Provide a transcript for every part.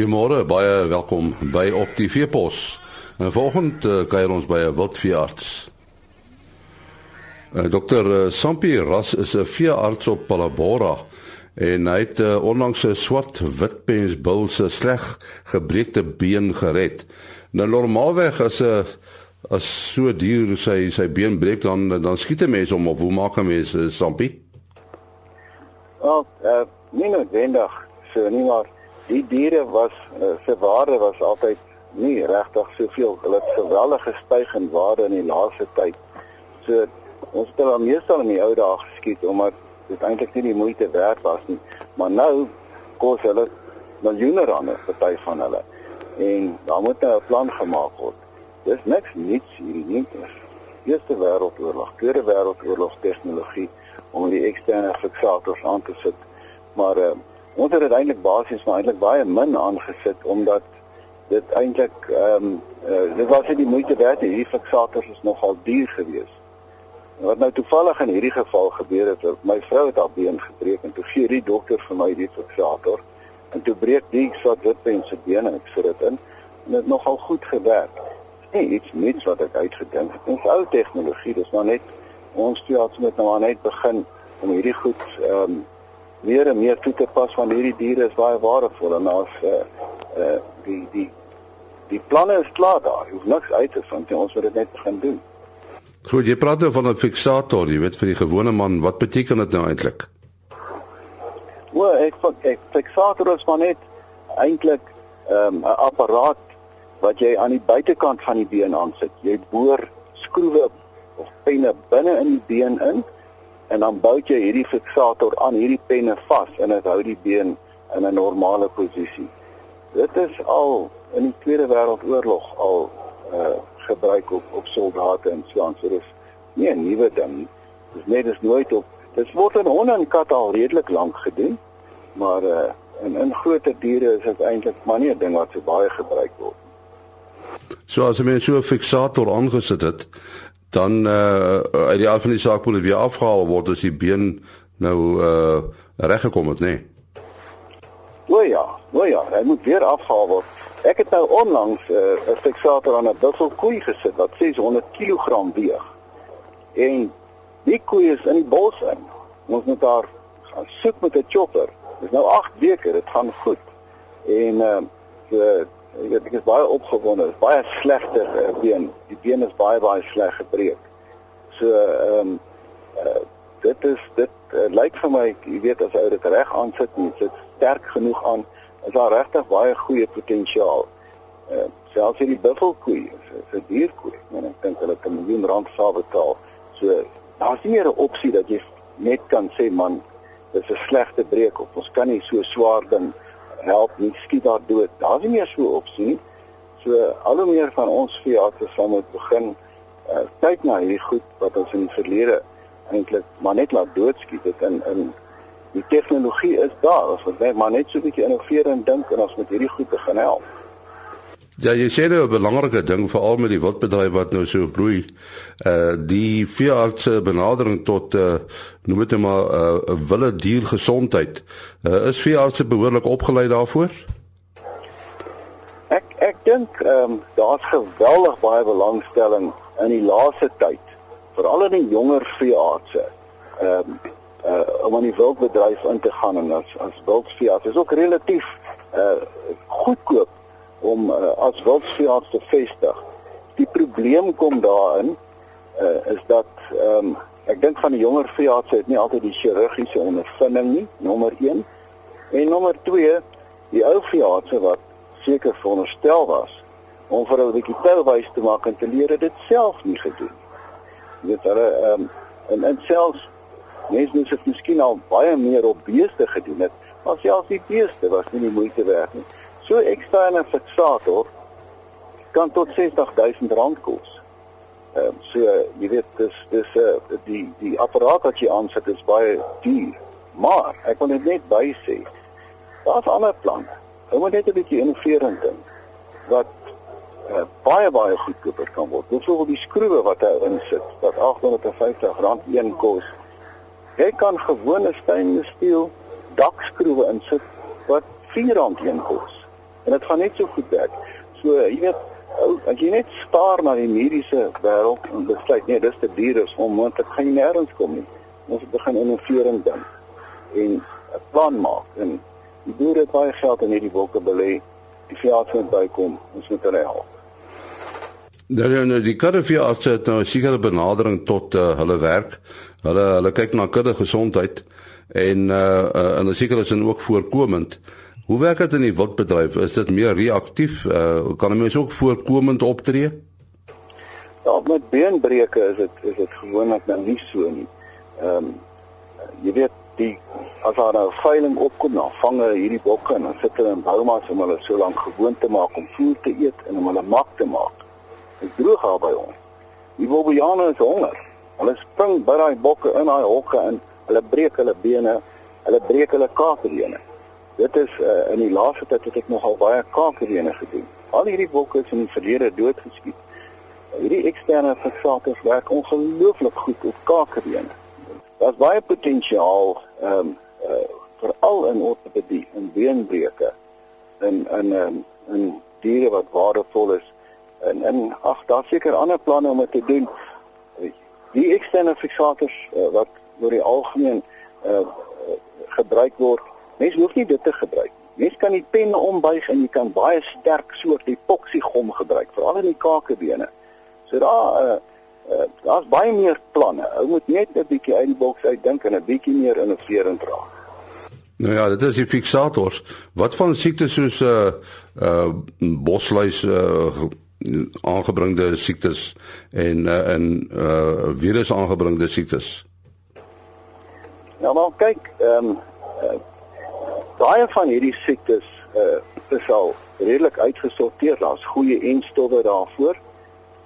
Goeiemôre, baie welkom by op die Veepos. En vanoggend uh, kuier ons by 'n wildveearts. Uh, Dr. Sampi Ras is 'n veearts op Palabora en hy het uh, onlangs 'n swart witpensbul se sleg gebreekte been gered. Nou normaalweg as 'n as so dier sy sy been breek dan dan skiet 'n mens hom of hoe maak 'n mens uh, Sampi? Wel, uh, nie noodwendig so nie maar die diere was uh, se waarde was altyd nie regtig soveel hulle het geweldig gestyg in waarde in die laaste tyd. So ons het al meestal in die ou dae geskiet omdat dit eintlik nie die moeite werd was nie. Maar nou kos hulle miljoene rande party van hulle. En daar moet nou 'n plan gemaak word. Dis niks niets hierdie nie. Eerste wêreldoorlog, Tweede wêreldoorlog tegnologie om die eksterne fiksators aan te sit. Maar uh, Ons het eintlik basies maar eintlik baie min aangesit omdat dit eintlik ehm um, uh, dit was nie die moeite werd nie. Hierdie fiksators is nogal duur geweest. Wat nou toevallig in hierdie geval gebeur het, my vrou het haar been gebreek en toe gee die dokter vir my die fiksator en toe breek die swart witpen se been en ek sit dit in en dit nogal goed gewerk. Nee, iets niets wat ek uitgedink het. Ons ou tegnologie, dis maar net ons twee het met nou maar net begin om hierdie goed ehm um, meer en meer toe te pas want hierdie diere is baie waardevol en as uh, uh die die die planne is klaar daar. Jy hoef niks uit te vind, ons moet dit net begin doen. Goed, jy praat nou van 'n fiksator, jy weet vir die gewone man, wat beteken dit nou eintlik? O, ek ek fiksator is maar net eintlik ehm, 'n um, apparaat wat jy aan die buitekant van die been aansit. Jy boor skroewe of penne binne in die been in en dan bou jy hierdie fiksator aan hierdie penne vas en dit hou die been in 'n normale posisie. Dit is al in die Tweede Wêreldoorlog al uh gebruik op op soldate en so aan. So dis nie 'n nuwe ding nie. Dis net is nooit op dit word in honde en katte al redelik lank gedoen, maar uh in in groter diere is dit eintlik maar nie 'n ding wat so baie gebruik word. So as jy mens so 'n fiksator aangesit het, dan uh uit die af van die saak moet weer afgehaal word as die been nou uh reggekom het, nê. Nee. O ja, o ja, hy moet weer afgehaal word. Ek het nou onlangs 'n uh, fiksator aan 'n buffelkoei gesit wat 600 kg weeg. En die koei is in die bos in. Ons moet daar gaan soek met 'n chopper. Dis nou 8 weke, dit gaan goed. En uh so Ek weet ek is baie opgewonde. Dit is baie slegte uh, been. Die been is baie baie sleg gebreek. So ehm um, uh, dit is dit uh, lyk vir my, jy weet as ou dit reg aansit en dit sterk genoeg aan, is daar regtig baie goeie potensiaal. Uh, selfs hierdie buffelkoei, is 'n dierkoei. En ek dink hulle kan 'n miljoen rand sal betaal. So daar's nie 'n opsie dat jy net kan sê man, dis 'n slegte breek of ons kan nie so swaar ding help nie skiet daar dood. Daar's nie meer so opsie nie. So al hoe meer van ons veeartse sal moet begin uh, kyk na hierdie goed wat ons in die verlede eintlik maar net laat doodskiet het in in die tegnologie is daar. Ons moet net maar net so 'n bietjie innoveer en dink en ons moet hierdie goed begin help. Ja, jy sê nou 'n belangrike ding veral met die wildbedryf wat nou so bloei. Uh die veeartse benadering tot uh noem dit nou maar 'n uh, wille dier gesondheid. Uh is veeartse behoorlik opgelei daarvoor? Ek ek dink ehm um, daar's geweldig baie belangstelling in die laaste tyd, veral in die jonger veeartse. Ehm um, uh om aan die wildbedryf in te gaan en as as wildveearts is ook relatief uh goedkoop om uh, as wildveearts te vestig. Die probleem kom daarin uh, is dat ehm um, ek dink van die jonger veeartse het nie altyd die chirurgiese ondervinding nie, nommer 1. En nommer 2, die ou veeartse wat seker veronderstel was om vir hulle 'n bietjie touwys te maak en te leer dit self nie gedoen. Jy weet hulle ehm um, en en selfs mense moet dit miskien al baie meer op beeste gedoen het, maar selfs die beeste was nie die moeite werd nie. So eksterne fiksator kan tot R60000 kos. Ehm um, so jy weet dis dis uh, die die apparaat wat jy aansit is baie duur. Maar ek wil net by sê daar's ander planne. Ons moet net 'n bietjie innoverend dink wat uh, baie baie goedkoper kan word. Byvoorbeeld die skroewe wat hy insit wat R850 een kos. Jy kan gewone stainless steel dakskroewe insit wat R4 een kos. En dit gaan net so goed werk. So jy weet as jy net staar na die mediese wêreld en besluit nee, dis te duur is onmoontlik gaan jy nêrens kom nie. Ons moet begin innoverend dink en 'n plan maak en die boere het baie geld in hierdie bokke belê. Die veearts moet bykom, ons moet hulle help. Daar ja, nou die kuddeveearts het nou 'n sekere benadering tot uh, hulle werk. Hulle hulle kyk na kudde gesondheid en uh, uh en seker is dit ook voorkomend. Hoe werk dit in die wildbedryf? Is dit meer reaktief? Uh kan 'n mens ook voorkomend optree? Ja, met beenbreuke is dit is dit gewoonlik nou nie so nie. Ehm um, jy weet die as daar nou veiling opkom, dan vang hulle hierdie bokke en dan sit hulle in boumas om hulle so lank gewoon te maak om voer te eet en om hulle mak te maak. Dit droog al by ons. Die bobbejane is honger. Hulle spring by daai bokke in daai hokke en hulle breek hulle bene, hulle breek hulle kaakbene. Dit is uh, in die laaste tyd het ek nogal baie kaakbene gedoen. Al hierdie bokke is in die verlede doodgeskiet. Hierdie eksterne fiksators werk ongelooflik goed op kaakbene. Daar's baie potensiaal ehm um, uh, veral in ortopedie en beenbreuke en en ehm um, en diere wat waardevol is en en ag daar seker ander planne om te doen. Die eksterne fiksators uh, wat oor die algemeen uh, gebruik word. Mens hoef nie dit te gebruik. Mens kan die pen ombuig en jy kan baie sterk soort epoxy gom gebruik, veral in die kakebene. So daar uh, uh, daar's baie meer planne. Ou moet net 'n bietjie uit die boks uitdink en 'n bietjie meer innoverend raak. Nou ja, dit is die fiksators. Wat van siektes soos uh uh bosluis uh aangebringde siektes en uh, en uh virus aangebringde siektes? Nou maar kyk, ehm um, uh, baie van hierdie siektes uh is al redelik uitgesorteer. Daar's goeie enstowwe daarvoor.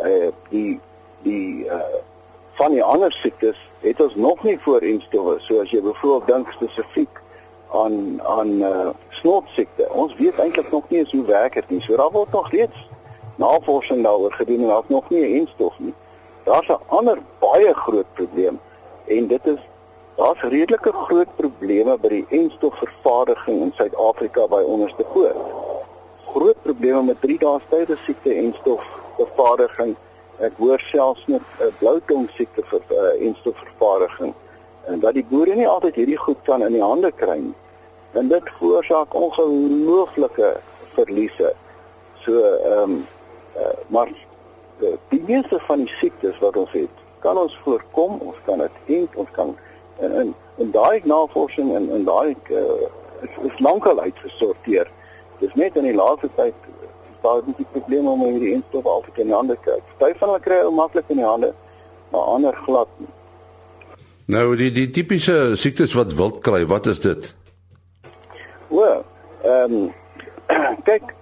Uh die die uh van die ander siektes het ons nog nie voor enstowwe. So as jy byvoorbeeld dink spesifiek aan aan uh snotsiekte. Ons weet eintlik nog nie hoe werk dit nie. So daar word nog steeds navorsing daaroor gedoen en daar's nog nie 'n enstof nie. Daar's 'n ander baie groot probleem en dit is Daar's redelike groot probleme by die enstofvervaardiging in Suid-Afrika by onderste poort. Groot probleme met 3 dae stywe siekte enstofvervaardiging. Ek hoor selfs met 'n bloutong siekte vir uh, enstofvervaardiging en dat die boere nie altyd hierdie goed kan in die hande kry nie. En dit veroorsaak ongelooflike verliese. So ehm um, uh, maar uh, die meeste van die siektes wat ons het, kan ons voorkom, ons kan dit ent, ons kan en en, en daai navorsing en en daai uh, is, is lankal uitgesorteer. Dis net in die laaste tyd daar is die probleem om hierdie instof altyd in die hande kry. Party van hulle kry ou maklik in die hande, maar ander glad nie. Nou die die tipiese siektes wat wild kry, wat is dit? O, ehm um, kyk,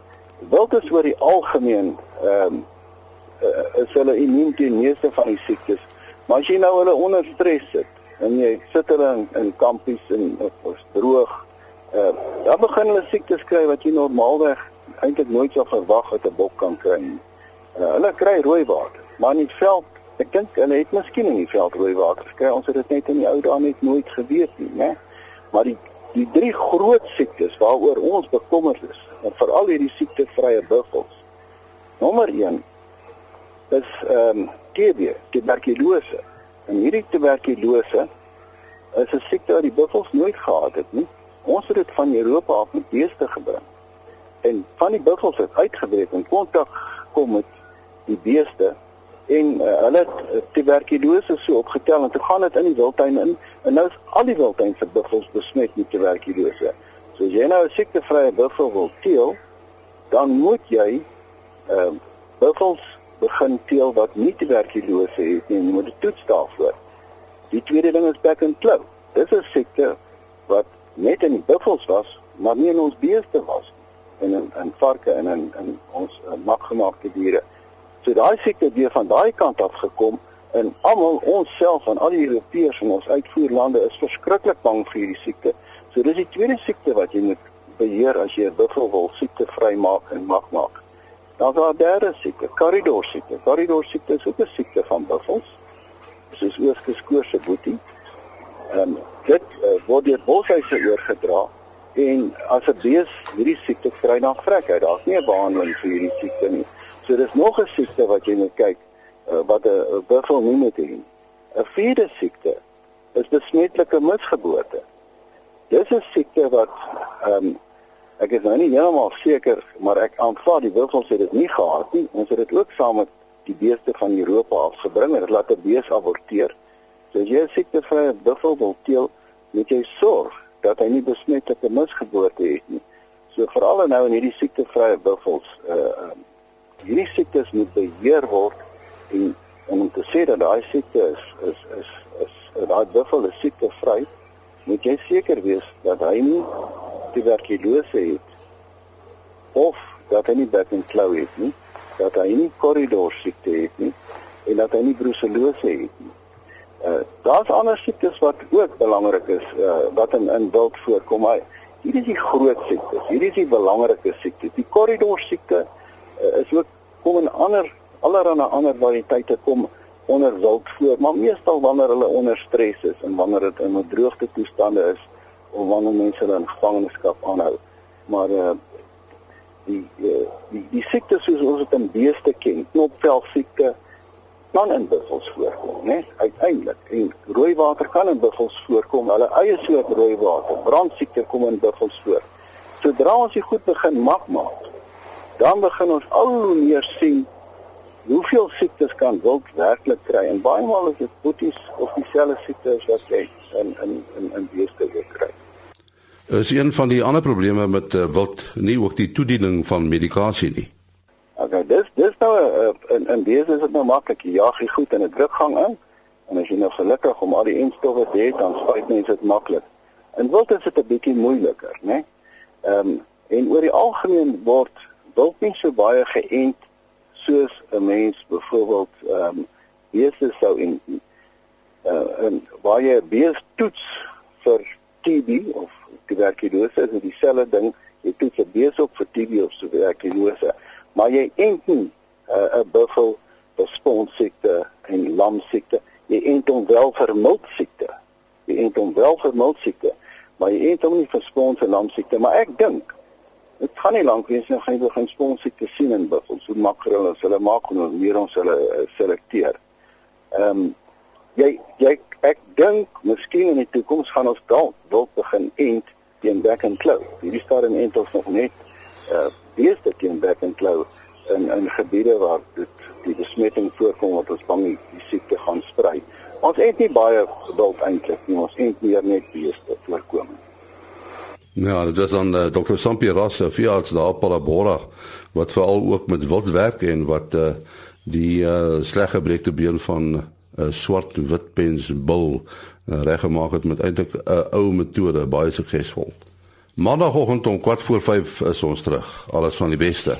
wild is oor die algemeen ehm um, uh, is hulle immuun teen meeste van die siektes. Maar as jy nou hulle onder stres sit, en jy sit hulle in, in kampies en of droog. Uh, dan begin hulle siektes kry wat jy normaalweg eintlik nooit sou verwag het 'n bok kan kry. Uh, hulle kry rooi water, maar in die veld, ek dink hulle het miskien in die veld rooi water gekry. Ons het dit net in die ou dae net nooit geweet nie, né? Maar die die drie groot siektes waaroor ons bekommerd is, veral hierdie siektevrye buffels. Nommer 1 is ehm um, TB, tuberkulose. En hierdie tuberkulose is 'n siekte wat die buffels nooit gehad het nie. Ons het dit van Europa af met beeste gebring. En van die buffels het uitgebreek en kontak kom met die beeste en uh, hulle het uh, tuberkulose so opgetel en toe gaan dit in die wildtuin in en nou is al die wildtuin se buffels besmet met tuberkulose. So as jy nou 'n siektevrye buffel wil teel, dan moet jy ehm uh, buffels begin teel wat nie tuberkulose het nie, jy moet dit toets daarvoor. Die tweede ding is back and claw. Dis 'n siekte wat net in die buffels was, maar nie in ons beeste was en in in varke en in in ons uh, makgemaakte diere. So daai siekte het weer van daai kant af gekom en almal onsself en al die Europeërs en ons uitvoerlande is verskriklik bang vir hierdie siekte. So dis die tweede siekte wat jy moet beheer as jy 'n buffel wil siekte vry maak en mag maak. Dan daar derde siekte, korridor siekte. Korridor siekte is ook 'n siekte van buffels. Dit is oorgeskoorse boetie. Ehm um, dit uh, word deur boshuise oorgedra En as 'n bees hierdie siekte kry, dan vrek hy. Daar's nie 'n behandeling vir hierdie siekte nie. So dis nog 'n siekte wat jy moet kyk uh, wat 'n buffel nie moet hê. 'n Vierde siekte is besmetlike misgeboorte. Dis 'n siekte wat ehm um, ek is nou nie heeltemal seker, maar ek aanvaar die buffels het dit nie gehad nie. Ons het dit ook saam met die beeste van Europa afgebring en dit laat 'n bees aborteer. So as jy 'n siektevrye buffel wil teel, moet jy sorg dat hy nie besmetlike misgeboorte het nie. So veral nou in hierdie siektevrye buffels, uh uh hierdie siektes moet beheer word en om te sê dat daai siekte is is is, is daai buffel is siektevry, moet jy seker wees dat hy nie tuberkulose het of dat hy nie back and claw het nie dat hy nie korridor siekte het nie en dat hy nie brucellose het nie. Uh daar's ander siektes wat ook belangrik is uh wat in in wild voorkom. Maar hier is die groot siektes. Hier is die belangrike siektes. Die korridor siekte uh, is ook kom in ander allerlei ander variëteite kom onder wild voor, maar meestal wanneer hulle onder stres is en wanneer dit in 'n droogte toestande is of wanneer mense in gevangenskap aanhou. Maar uh die uh, die die siektes soos ons dit in beeste ken, knopvel siekte kan in buffels voorkom, né? Uiteindelik. En rooi water kan in buffels voorkom. Hulle eie soort rooi water, brandsiekte kom in buffels voor. Sodra ons dit goed begin mak maak, dan begin ons al hoe meer sien hoeveel siektes kan wild werklik kry en baie maal is dit boeties of dieselfde siektes wat jy in in in in beeste kry. Is een van die ander probleme met uh, wild nie ook die toediening van medikasie nie. Okay, dis dis nou uh, in in beeste is dit nou maklik. Jy jag jy goed in 'n drukgang in en as jy nou gelukkig om al die enstowwe hê, dan spuit mense dit maklik. In wild is dit 'n bietjie moeiliker, né? Ehm um, en oor die algemeen word wild nie so baie geënt soos 'n mens byvoorbeeld ehm um, beeste sou in uh, en waar jy 'n bees toets vir TB of tuberkulose is dieselfde ding jy toets 'n bees op vir TB of tuberkulose maar jy ent nie uh, 'n uh, buffel vir sponsiekte en lamsiekte jy ent hom wel vir miltsiekte jy ent hom wel vir miltsiekte maar jy ent hom nie vir spons en lamsiekte maar ek dink Dit gaan nie lank wees nie, gaan jy begin sponsiekte sien in buffels. Hoe makro as hulle maak hoe meer ons hulle uh, selekteer. Ehm um, jy jy ek dink miskien in die toekoms gaan ons dalk wil begin ent teen back and claw. Hierdie stadium ent ons nog net uh eh, beeste teen back and claw in in gebiede waar dit die besmetting voorkom wat ons bang die, die siekte gaan sprei. Ons ent nie baie geduld eintlik nie. Ons ent meer net beeste voorkomend. Ja, dit is dan uh, Dr. Sampi Ross, veearts daar op Palabora wat veral ook met wild werk en wat uh, die uh, sleggebreekte been van 'n uh, swart witpens bil uh, reggemaak het met eintlik 'n uh, ou metode, baie suksesvol. Maandagoggend om 4 voor 5 is ons terug. Alles van die beste.